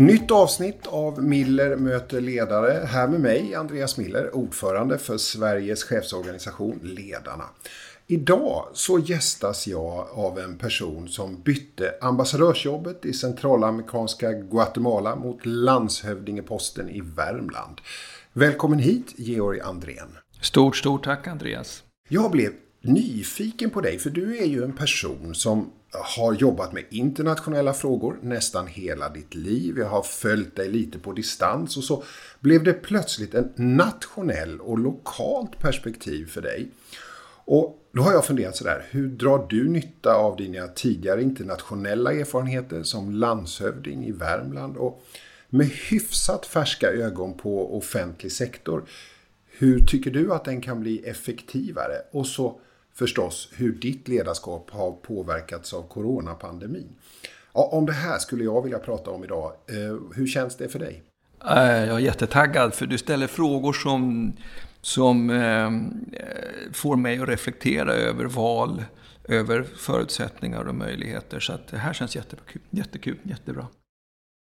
Nytt avsnitt av Miller möter ledare. Här med mig, Andreas Miller, ordförande för Sveriges chefsorganisation Ledarna. Idag så gästas jag av en person som bytte ambassadörsjobbet i centralamerikanska Guatemala mot landshövdingeposten i Värmland. Välkommen hit, Georg Andrén. Stort, stort tack Andreas. Jag blev nyfiken på dig, för du är ju en person som har jobbat med internationella frågor nästan hela ditt liv. Jag har följt dig lite på distans och så blev det plötsligt en nationell och lokalt perspektiv för dig. Och då har jag funderat sådär, hur drar du nytta av dina tidigare internationella erfarenheter som landshövding i Värmland och med hyfsat färska ögon på offentlig sektor, hur tycker du att den kan bli effektivare? Och så förstås hur ditt ledarskap har påverkats av coronapandemin. Ja, om det här skulle jag vilja prata om idag. Eh, hur känns det för dig? Eh, jag är jättetaggad för du ställer frågor som, som eh, får mig att reflektera över val, över förutsättningar och möjligheter. Så det här känns jättekul, jättekul, jättebra.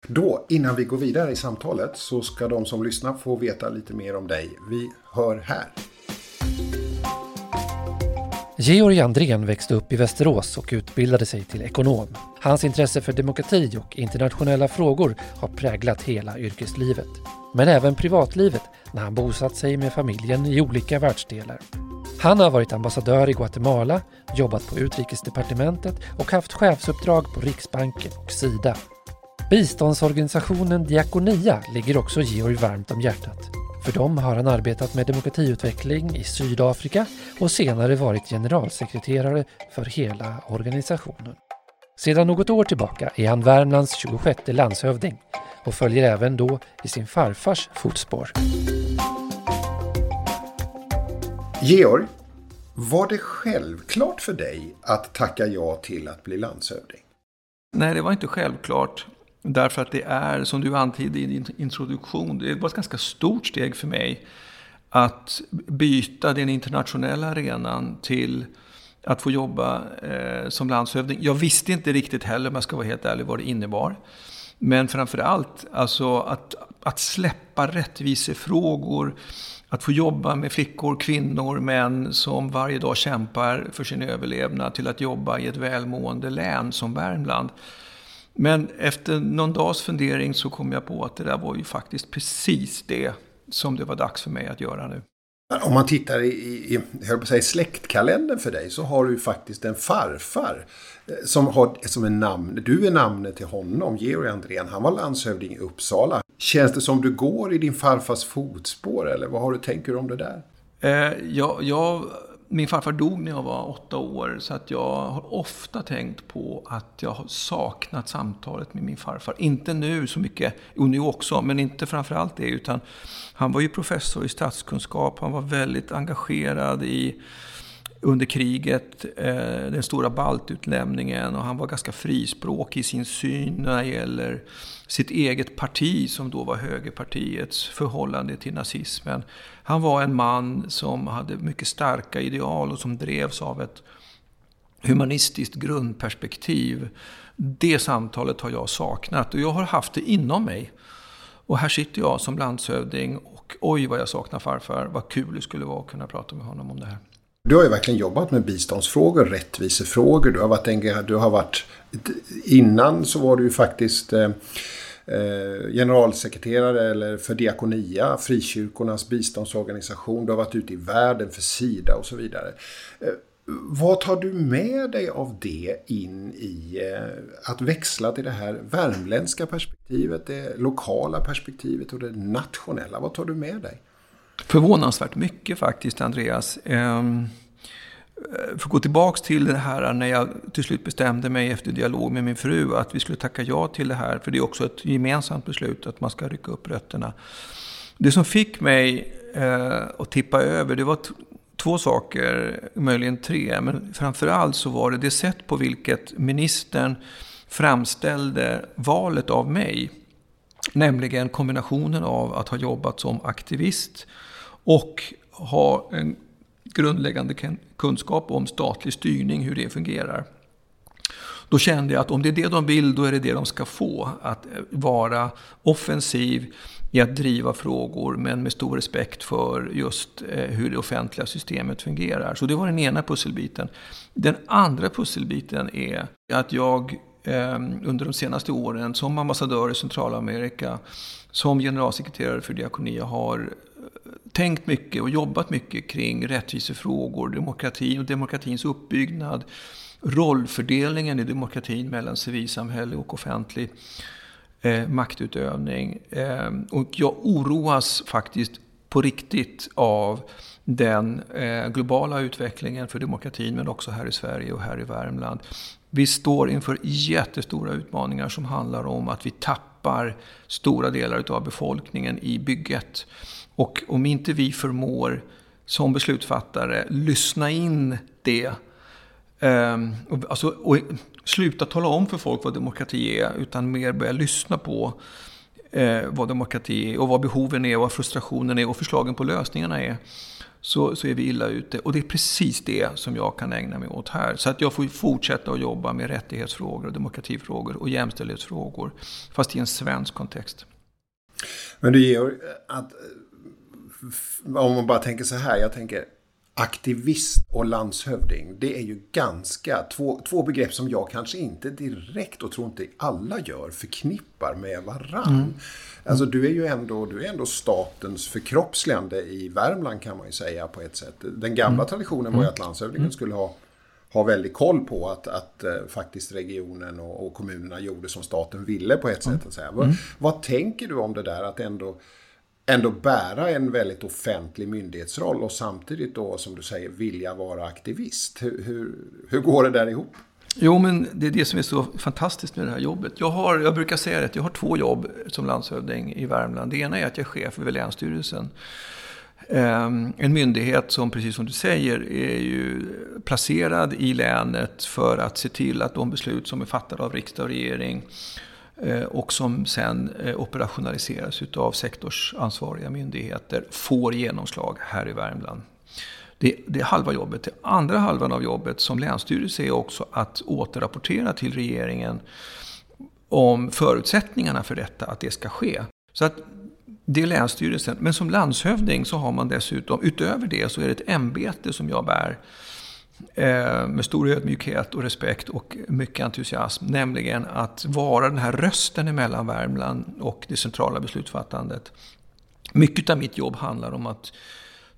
Då, innan vi går vidare i samtalet, så ska de som lyssnar få veta lite mer om dig. Vi hör här. Georg Andrén växte upp i Västerås och utbildade sig till ekonom. Hans intresse för demokrati och internationella frågor har präglat hela yrkeslivet. Men även privatlivet när han bosatt sig med familjen i olika världsdelar. Han har varit ambassadör i Guatemala, jobbat på Utrikesdepartementet och haft chefsuppdrag på Riksbanken och Sida. Biståndsorganisationen Diakonia ligger också Georg varmt om hjärtat. För dem har han arbetat med demokratiutveckling i Sydafrika och senare varit generalsekreterare för hela organisationen. Sedan något år tillbaka är han Värmlands 26 landshövding och följer även då i sin farfars fotspår. Georg, var det självklart för dig att tacka ja till att bli landshövding? Nej, det var inte självklart. Därför att det är, som du antydde i din introduktion, det var ett ganska stort steg för mig att byta den internationella arenan till att få jobba eh, som landshövding. Jag visste inte riktigt heller, om jag ska vara helt ärlig, vad det innebar. Men framför allt alltså att, att släppa rättvisefrågor, att få jobba med flickor, kvinnor, män som varje dag kämpar för sin överlevnad till att jobba i ett välmående län som Värmland. Men efter någon dags fundering så kom jag på att det där var ju faktiskt precis det som det var dags för mig att göra nu. Om man tittar i, i, jag säga, släktkalendern för dig så har du faktiskt en farfar eh, som, har, som är namn, du är namnet till honom, Georg Andrén. Han var landshövding i Uppsala. Känns det som du går i din farfars fotspår eller vad har du tänker om det där? Eh, jag, jag min farfar dog när jag var åtta år, så att jag har ofta tänkt på att jag har saknat samtalet med min farfar. Inte nu så mycket, jo nu också, men inte framförallt det, utan han var ju professor i statskunskap, han var väldigt engagerad i under kriget, eh, den stora baltutlämningen och han var ganska frispråkig i sin syn när det gäller sitt eget parti som då var högerpartiets förhållande till nazismen. Han var en man som hade mycket starka ideal och som drevs av ett humanistiskt grundperspektiv. Det samtalet har jag saknat och jag har haft det inom mig. Och här sitter jag som landshövding och oj vad jag saknar farfar. Vad kul det skulle vara att kunna prata med honom om det här. Du har ju verkligen jobbat med biståndsfrågor, rättvisefrågor. Du har varit, du har varit innan så var du ju faktiskt eh, eh, generalsekreterare eller för Diakonia, frikyrkornas biståndsorganisation. Du har varit ute i världen för Sida och så vidare. Eh, vad tar du med dig av det in i eh, att växla till det här värmländska perspektivet, det lokala perspektivet och det nationella? Vad tar du med dig? Förvånansvärt mycket faktiskt, Andreas. Ehm, för att gå tillbaks till det här när jag till slut bestämde mig efter dialog med min fru att vi skulle tacka ja till det här. För det är också ett gemensamt beslut att man ska rycka upp rötterna. Det som fick mig eh, att tippa över, det var två saker, möjligen tre. Men framförallt så var det det sätt på vilket ministern framställde valet av mig. Nämligen kombinationen av att ha jobbat som aktivist och ha en grundläggande kunskap om statlig styrning, hur det fungerar. Då kände jag att om det är det de vill, då är det det de ska få. Att eh, vara offensiv i att driva frågor, men med stor respekt för just eh, hur det offentliga systemet fungerar. Så det var den ena pusselbiten. Den andra pusselbiten är att jag ehm, under de senaste åren som ambassadör i Centralamerika, som generalsekreterare för Diakonia har tänkt mycket och jobbat mycket kring rättvisefrågor, demokrati och demokratins uppbyggnad, rollfördelningen i demokratin mellan civilsamhälle och offentlig eh, maktutövning. Eh, och jag oroas faktiskt på riktigt av den eh, globala utvecklingen för demokratin men också här i Sverige och här i Värmland. Vi står inför jättestora utmaningar som handlar om att vi tappar stora delar av befolkningen i bygget. Och om inte vi förmår som beslutsfattare lyssna in det Um, alltså, och sluta tala om för folk vad demokrati är, utan mer börja lyssna på eh, vad demokrati är och vad behoven är, vad frustrationen är och förslagen på lösningarna är. Så, så är vi illa ute. Och det är precis det som jag kan ägna mig åt här. Så att jag får fortsätta att jobba med rättighetsfrågor, demokratifrågor och jämställdhetsfrågor. Fast i en svensk kontext. Men du Georg, att, om man bara tänker så här. Jag tänker aktivist och landshövding, det är ju ganska två, två begrepp som jag kanske inte direkt och tror inte alla gör förknippar med varann. Mm. Alltså du är ju ändå, du är ändå statens förkroppsligande i Värmland kan man ju säga på ett sätt. Den gamla mm. traditionen var ju att mm. landshövdingen mm. skulle ha ha väldigt koll på att, att uh, faktiskt regionen och, och, kommunerna gjorde som staten ville på ett sätt. Att säga. Vad, vad tänker du om det där att ändå ändå bära en väldigt offentlig myndighetsroll och samtidigt då som du säger vilja vara aktivist. Hur, hur, hur går det där ihop? Jo, men det är det som är så fantastiskt med det här jobbet. Jag, har, jag brukar säga att jag har två jobb som landshövding i Värmland. Det ena är att jag är chef över Länsstyrelsen. Ehm, en myndighet som, precis som du säger, är ju placerad i länet för att se till att de beslut som är fattade av riksdag och regering eh, och som sen eh, operationaliseras av sektorsansvariga myndigheter får genomslag här i Värmland. Det, det, är halva jobbet. Det andra halvan av jobbet som länsstyrelse är också att återrapportera till regeringen om förutsättningarna för detta, att det ska ske. Så att det är Länsstyrelsen. Men som landshövding så har man dessutom, utöver det så är det ett ämbete som jag bär Eh, med stor ödmjukhet och respekt och mycket entusiasm. Nämligen att vara den här rösten emellan Värmland och det centrala beslutsfattandet. Mycket av mitt jobb handlar om att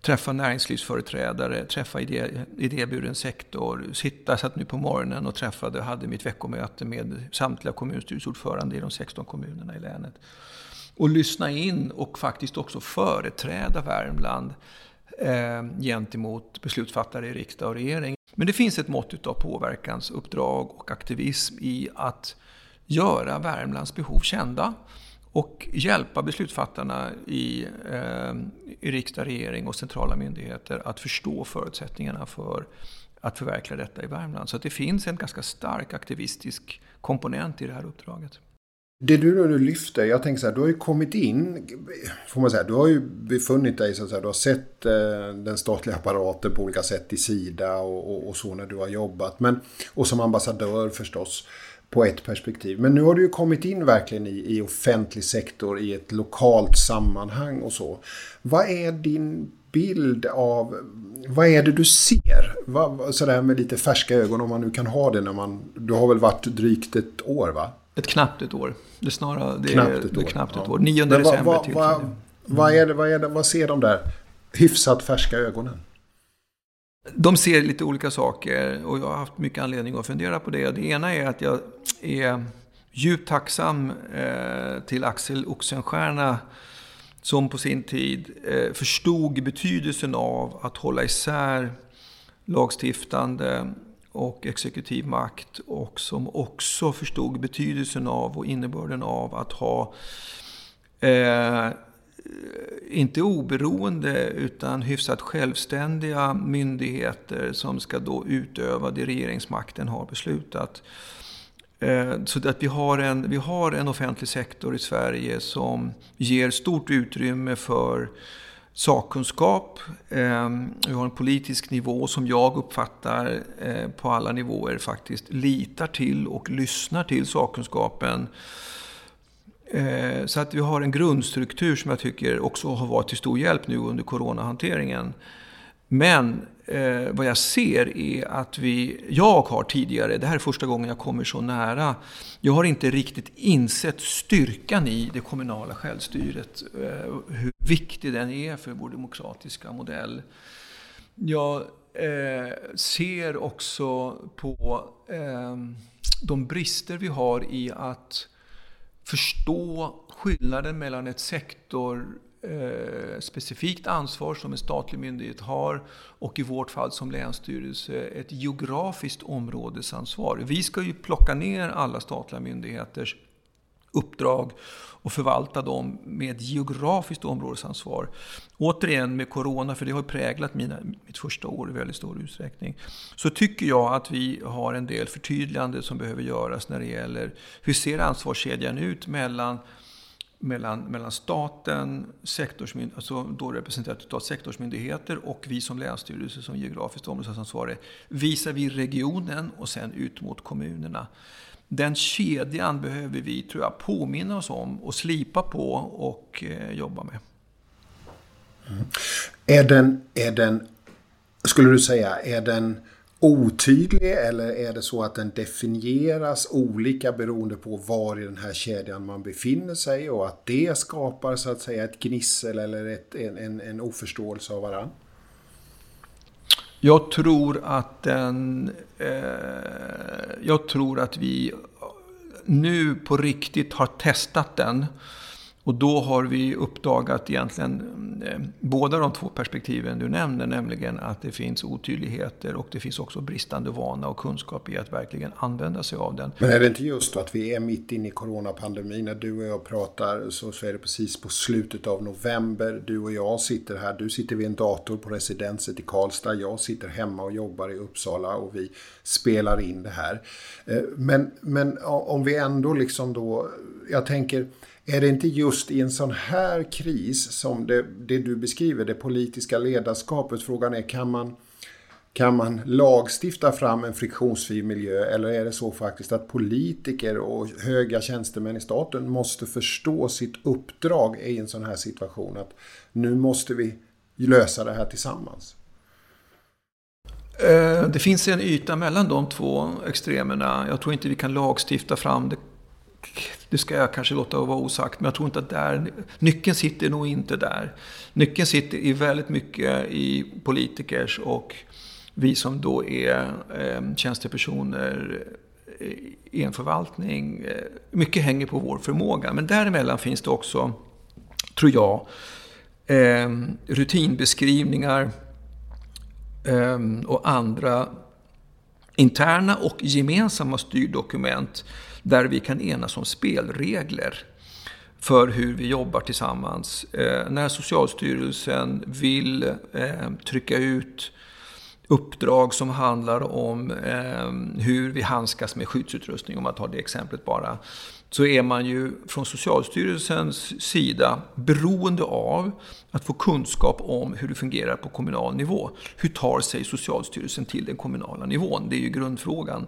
träffa näringslivsföreträdare, träffa idé, idéburen sektor. Sitta, satt nu på morgonen och träffade, hade mitt veckomöte med samtliga kommunstyrelseordförande i de 16 kommunerna i länet. Och lyssna in och faktiskt också företräda Värmland eh, gentemot beslutsfattare i riksdag och regering. Men det finns ett mått av påverkansuppdrag och aktivism i att göra Värmlands behov kända och hjälpa beslutsfattarna i, eh, i riksdag, regering och centrala myndigheter att förstå förutsättningarna för att förverkliga detta i Värmland. Så det finns en ganska stark aktivistisk komponent i det här uppdraget. Det du nu lyfter, jag tänker så här, du har ju kommit in, får man säga, du har ju befunnit dig så att säga, du har sett eh, den statliga apparaten på olika sätt i Sida och, och, och, så när du har jobbat. Men, och som ambassadör förstås på ett perspektiv. Men nu har du ju kommit in verkligen i, i offentlig sektor i ett lokalt sammanhang och så. Vad är din bild av, vad är det du ser? Vad, sådär med lite färska ögon om man nu kan ha det när man, du har väl varit drygt ett år va? Ett knappt ett år. Det är snarare det knappt ett år. Knappt ett år. 9 december va, va, va, mm. vad, är det, vad, är det, vad ser de där hyfsat färska ögonen? De ser lite olika saker och jag har haft mycket anledning att fundera på det. Det ena är att jag är djupt tacksam eh, till Axel Oxenstierna som på sin tid eh, förstod betydelsen av att hålla isär lagstiftande och exekutiv makt och som också förstod betydelsen av och innebörden av att ha eh, inte oberoende utan hyfsat självständiga myndigheter som ska då utöva det regeringsmakten har beslutat. Eh, så att vi har, en, vi har en offentlig sektor i Sverige som ger stort utrymme för sakkunskap. Eh, vi har en politisk nivå som jag uppfattar eh, på alla nivåer faktiskt litar till och lyssnar till sakkunskapen. Eh, så att vi har en grundstruktur som jag tycker också har varit till stor hjälp nu under coronahanteringen. Men eh, vad jag ser är att vi, jag har tidigare, det här är första gången jag kommer så nära, jag har inte riktigt insett styrkan i det kommunala självstyret. Eh, hur viktig den är för vår demokratiska modell. Jag eh, ser också på eh, de brister vi har i att förstå skillnaden mellan ett sektor eh, specifikt ansvar som en statlig myndighet har och i vårt fall som länsstyrelse ett geografiskt områdesansvar. Vi ska ju plocka ner alla statliga myndigheters uppdrag och förvalta dem med ett geografiskt områdesansvar. Återigen med Corona, för det har präglat mina, mitt första år i väldigt stor utsträckning, så tycker jag att vi har en del förtydligande som behöver göras när det gäller hur ser ansvarskedjan ut mellan mellan, mellan staten, sektorsmynd, alltså då representerat av sektorsmyndigheter och vi som länsstyrelse som geografiskt områdesansvarig visar vi regionen och sen ut mot kommunerna. Den kedjan behöver vi, tror jag, påminna oss om och slipa på och eh, jobba med. Mm. Är, den, är den, skulle du säga, är den otydlig eller är det så att den definieras olika beroende på var i den här kedjan man befinner sig och att det skapar så att säga ett gnissel eller ett, en, en, en oförståelse av varandra? Jag tror att den... Eh, jag tror att vi nu på riktigt har testat den och då har vi uppdagat egentligen eh, båda de två perspektiven du nämner, nämligen att det finns otydligheter och det finns också bristande vana och kunskap i att verkligen använda sig av den. Men är det inte just att vi är mitt inne i coronapandemin? När du och jag pratar så, så är det precis på slutet av november. Du och jag sitter här, du sitter vid en dator på residenset i Karlstad, jag sitter hemma och jobbar i Uppsala och vi spelar in det här. Eh, men, men om vi ändå liksom då, jag tänker är det inte just i en sån här kris som det, det du beskriver, det politiska ledarskapet, frågan är kan man, kan man lagstifta fram en friktionsfri miljö eller är det så faktiskt att politiker och höga tjänstemän i staten måste förstå sitt uppdrag i en sån här situation? Att nu måste vi lösa det här tillsammans. Eh, det finns en yta mellan de två extremerna. Jag tror inte vi kan lagstifta fram det det ska jag kanske låta vara osagt, men jag tror inte att där, nyckeln sitter nog inte där. Nyckeln sitter i väldigt mycket i politikers och vi som då är eh, tjänstepersoner eh, i en förvaltning. Eh, mycket hänger på vår förmåga, men däremellan finns det också, tror jag, eh, rutinbeskrivningar eh, och andra interna och gemensamma styrdokument där vi kan enas om spelregler för hur vi jobbar tillsammans. Eh, när Socialstyrelsen vill eh, trycka ut uppdrag som handlar om eh, hur vi handskas med skyddsutrustning, om man tar det exemplet bara, så är man ju från Socialstyrelsens sida beroende av att få kunskap om hur det fungerar på kommunal nivå. Hur tar sig Socialstyrelsen till den kommunala nivån? Det är ju grundfrågan.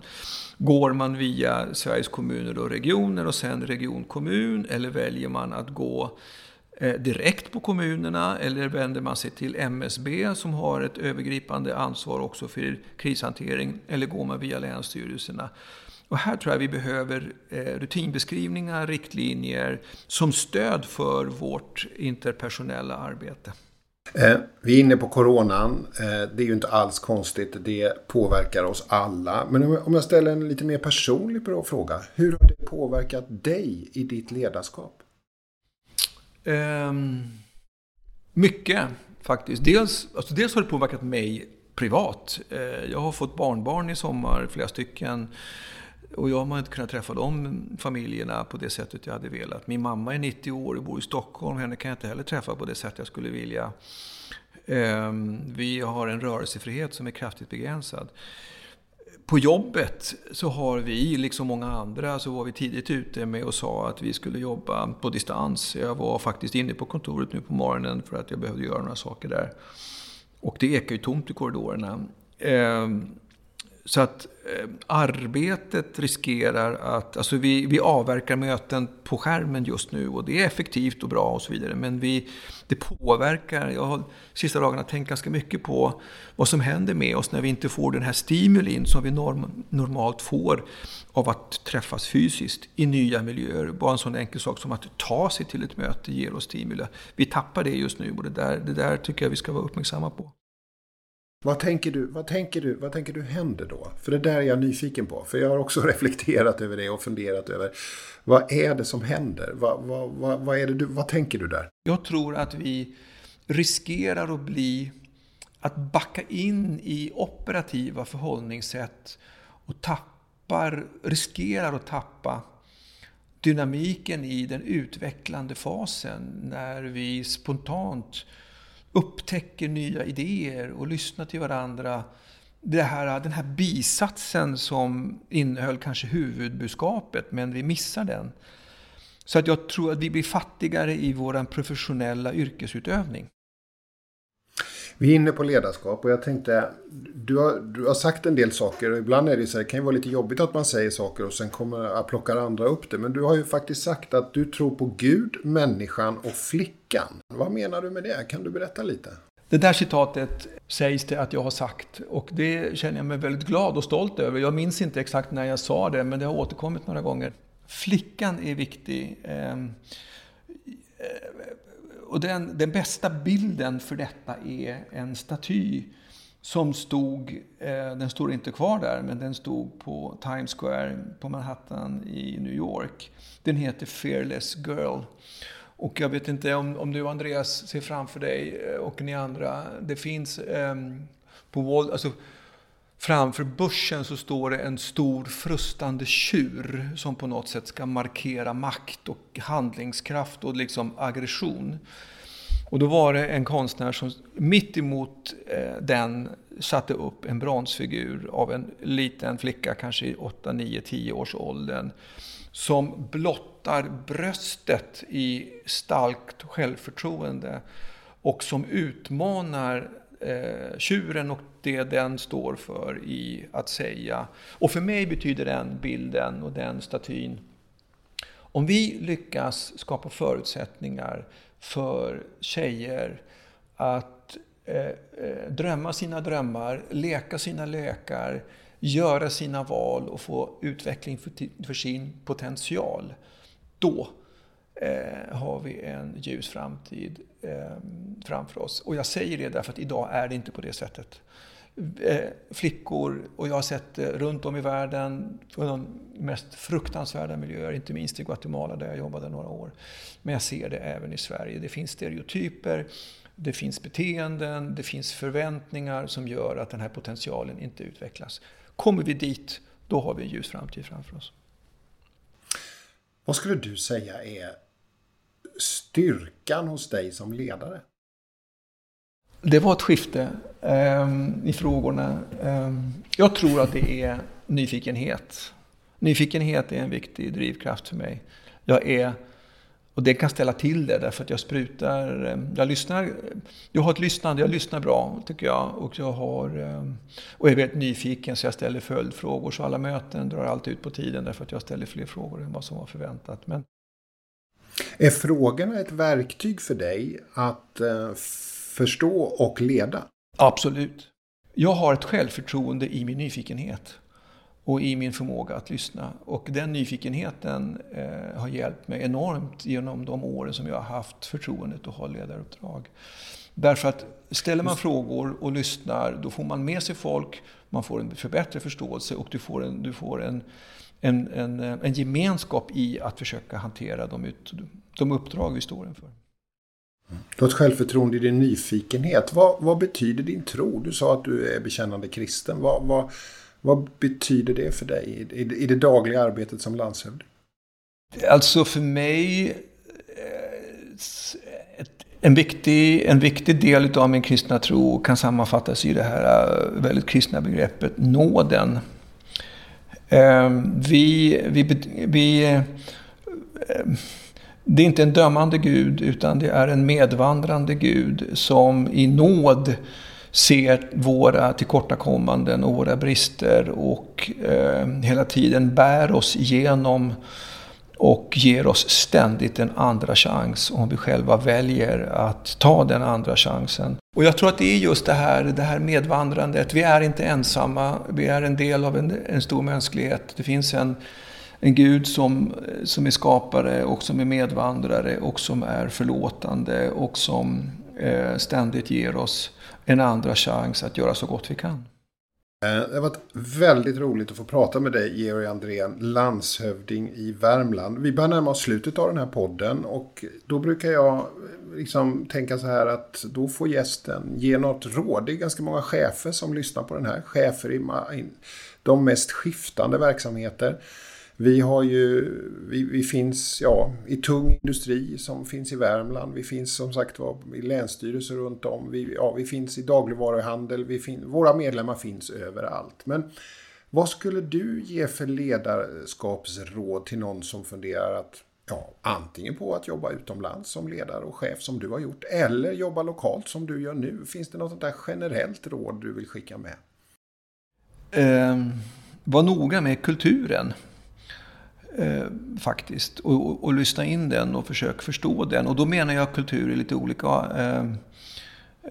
Går man via Sveriges kommuner och regioner och sen regionkommun eller väljer man att gå eh, direkt på kommunerna eller vänder man sig till MSB som har ett övergripande ansvar också för krishantering eller går man via länsstyrelserna? Och här tror jag vi behöver eh, rutinbeskrivningar, riktlinjer som stöd för vårt interpersonella arbete. Eh, vi är inne på coronan. Eh, det är ju inte alls konstigt. Det påverkar oss alla. Men om jag ställer en lite mer personlig fråga. Hur har det påverkat dig i ditt ledarskap? Um, mycket faktiskt. Dels, alltså dels har det påverkat mig privat. Jag har fått barnbarn i sommar, flera stycken. Och jag har inte kunnat träffa de familjerna på det sättet jag hade velat. Min mamma är 90 år och bor i Stockholm. Henne kan jag inte heller träffa på det sätt jag skulle vilja. Ehm, vi har en rörelsefrihet som är kraftigt begränsad. på jobbet så har vi, liksom många andra, så var vi tidigt ute med och sa att vi skulle jobba på distans. Jag var faktiskt inne på kontoret nu på morgonen för att jag behövde göra några saker där. Och det ekar ju tomt i korridorerna. Ehm, så att eh, arbetet riskerar att, alltså vi, vi avverkar möten på skärmen just nu och det är effektivt och bra och så vidare. Men vi, det påverkar, jag har sista dagarna tänkt ganska mycket på vad som händer med oss när vi inte får den här stimulin som vi norm, normalt får av att träffas fysiskt i nya miljöer. Bara en sån enkel sak som att ta sig till ett möte ger oss stimuli. Vi tappar det just nu och det där, det där tycker jag vi ska vara uppmärksamma på. Vad tänker, du, vad, tänker du, vad tänker du händer då? För det där är jag nyfiken på. För jag har också reflekterat över det och funderat över vad är det som händer? Vad, vad, vad, vad, är det du, vad tänker du där? Jag tror att vi riskerar att bli att backa in i operativa förhållningssätt och tappar, riskerar att tappa dynamiken i den utvecklande fasen när vi spontant upptäcker nya idéer och lyssnar till varandra. Det här, den här bisatsen som innehöll kanske huvudbudskapet, men vi missar den. Så att jag tror att vi blir fattigare i vår professionella yrkesutövning. Vi är inne på ledarskap och jag tänkte, du har, du har sagt en del saker och ibland är det så här, det kan ju vara lite jobbigt att man säger saker och sen kommer, plockar andra upp det. Men du har ju faktiskt sagt att du tror på Gud, människan och flickan. Vad menar du med det? Kan du berätta lite? Det där citatet sägs det att jag har sagt och det känner jag mig väldigt glad och stolt över. Jag minns inte exakt när jag sa det, men det har återkommit några gånger. Flickan är viktig. Ehm, eh, och den, den bästa bilden för detta är en staty som stod, eh, den står inte kvar där, men den stod på Times Square på Manhattan i New York. Den heter Fearless Girl. Och jag vet inte om, om du Andreas ser framför dig eh, och ni andra, det finns eh, på Wall, alltså Framför börsen så står det en stor frustande tjur som på något sätt ska markera makt och handlingskraft och liksom aggression. Och då var det en konstnär som mitt emot eh, den satte upp en bronsfigur av en liten flicka, kanske i 8, 9, 10 års åldern, som blottar bröstet i starkt självförtroende och som utmanar eh, tjuren och det den står för i att säga. Och för mig betyder den bilden och den statyn om vi lyckas skapa förutsättningar för tjejer att eh, eh drömma sina drömmar, leka sina lekar, göra sina val och få utveckling för, för sin potential. Då eh, har vi en ljus framtid eh, framför oss. Och jag säger det därför att idag är det inte på det sättet. Eh, flickor, och jag har sett det runt om i världen, från de mest fruktansvärda miljöer, inte minst i Guatemala där jag jobbade några år. Men jag ser det även i Sverige. Det finns stereotyper, det finns beteenden, det finns förväntningar som gör att den här potentialen inte utvecklas. Kommer vi dit, då har vi en ljus framtid framför oss. Vad skulle du säga är styrkan hos dig som ledare? Det var ett skifte eh, i frågorna. Eh, jag tror att det är nyfikenhet. Nyfikenhet är en viktig drivkraft för mig. Jag är, och det kan ställa till det därför att jag sprutar, ehm, jag lyssnar, jag har ett lyssnande, jag lyssnar bra tycker jag. Och jag har, ehm, och är väldigt nyfiken så jag ställer följdfrågor. Så alla möten drar alltid ut på tiden därför att jag ställer fler frågor än vad som var förväntat. Men... Är frågorna ett verktyg för dig att uh, förstå och leda? Absolut. Jag har ett självförtroende i min nyfikenhet och i min förmåga att lyssna. Och den nyfikenheten eh, har hjälpt mig enormt genom de åren som jag har haft förtroendet att ha ledaruppdrag. Därför att ställer man frågor och lyssnar, då får man med sig folk, man får en förbättrad förståelse och du får en, du får en, en, en, en gemenskap i att försöka hantera de, ut, de uppdrag vi står inför. Du har ett självförtroende i din nyfikenhet. Vad, vad, betyder din tro? Du sa att du är bekännande kristen. Vad, vad, vad betyder det för dig i, i, i det dagliga arbetet som landshövding? Alltså för mig, ett, en, viktig, en viktig del av min kristna tro kan sammanfattas i det här väldigt kristna begreppet nåden. Ehm, vi, vi, vi, ehm, det är inte en dömande Gud utan det är en medvandrande Gud som i nåd ser våra tillkortakommanden och våra brister och eh, hela tiden bär oss igenom och ger oss ständigt en andra chans om vi själva väljer att ta den andra chansen. Och jag tror att det är just det här, det här medvandrandet. Vi är inte ensamma, vi är en del av en, en stor mänsklighet. Det finns en, en Gud som, som är skapare och som är medvandrare och som är förlåtande och som eh, ständigt ger oss en andra chans att göra så gott vi kan. Eh, det har varit väldigt roligt att få prata med dig, Georg Andrén, landshövding i Värmland. Vi börjar närma oss slutet av den här podden och då brukar jag eh, liksom tänka så här att då får gästen ge något råd. Det är ganska många chefer som lyssnar på den här. Chefer i de mest skiftande verksamheter. Vi har ju, vi, vi, finns ja, i tung industri som finns i Värmland. Vi finns som sagt var i länsstyrelser runt om. Vi, ja, vi finns i dagligvaruhandel. Vi fin, våra medlemmar finns överallt. Men vad skulle du ge för ledarskapsråd till någon som funderar att ja, antingen på att jobba utomlands som ledare och chef som du har gjort eller jobba lokalt som du gör nu? Finns det något sånt där generellt råd du vill skicka med? Eh, var noga med kulturen. Eh, faktiskt. Och, och, och, lyssna in den och försök förstå den. Och då menar jag kultur i lite olika, eh,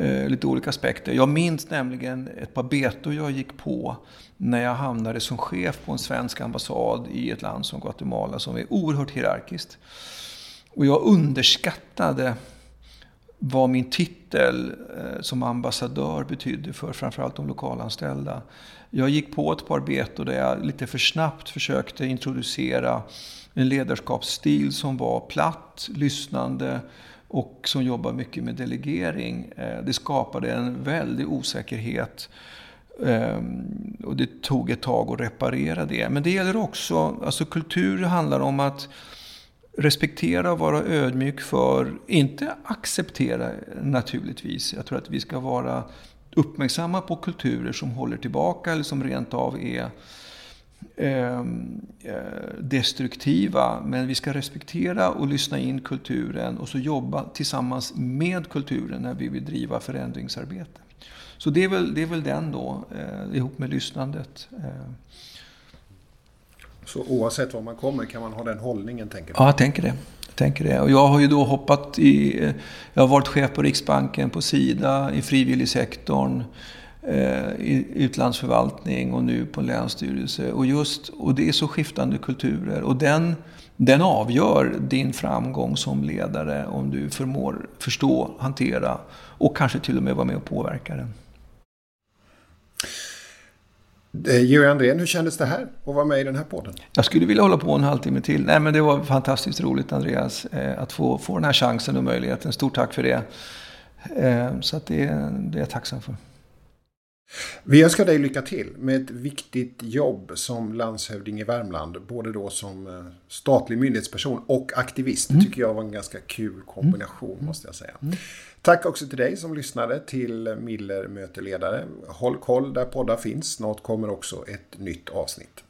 eh, lite olika aspekter. Jag minns nämligen ett par betor jag gick på när jag hamnade som chef på en svensk ambassad i ett land som Guatemala som är oerhört hierarkiskt. Och jag underskattade vad min titel eh, som ambassadör betydde för framförallt de lokalanställda. Jag gick på ett par betor där jag lite för snabbt försökte introducera en ledarskapsstil som var platt, lyssnande och som jobbar mycket med delegering. Eh, det skapade en väldig osäkerhet eh, och det tog ett tag att reparera det. Men det gäller också, alltså kultur handlar om att respektera och vara ödmjuk för, inte acceptera naturligtvis. Jag tror att vi ska vara uppmärksamma på kulturer som håller tillbaka eller som rent av är ehm, eh, destruktiva. Men vi ska respektera och lyssna in kulturen och så jobba tillsammans med kulturen när vi vill driva förändringsarbete. Så det är väl, det är väl den då, eh, ihop med lyssnandet. Eh. Så oavsett var man kommer kan man ha den hållningen, tänker du? Ja, jag tänker det. Jag tänker det. Och jag har ju då hoppat i... Jag har varit chef på Riksbanken, på Sida, i frivilligsektorn, eh, i utlandsförvaltning och nu på länsstyrelse. Och, just, och det är så skiftande kulturer. Och den, den avgör din framgång som ledare om du förmår förstå, hantera och kanske till och med vara med och påverka den. Eh, Georg Andrén, hur kändes det här att vara med i den här podden? Jag skulle vilja hålla på en halvtimme till. Nej, men det var fantastiskt roligt Andreas eh, att få, få den här chansen och möjligheten. Stort tack för det. Eh, så att det, det är jag tacksam för. Vi önskar dig lycka till med ett viktigt jobb som landshövding i Värmland. Både då som statlig myndighetsperson och aktivist. Det mm. tycker jag var en ganska kul kombination mm. måste jag säga. Mm. Tack också till dig som lyssnade till Miller möter ledare. Håll koll där poddar finns. Snart kommer också ett nytt avsnitt.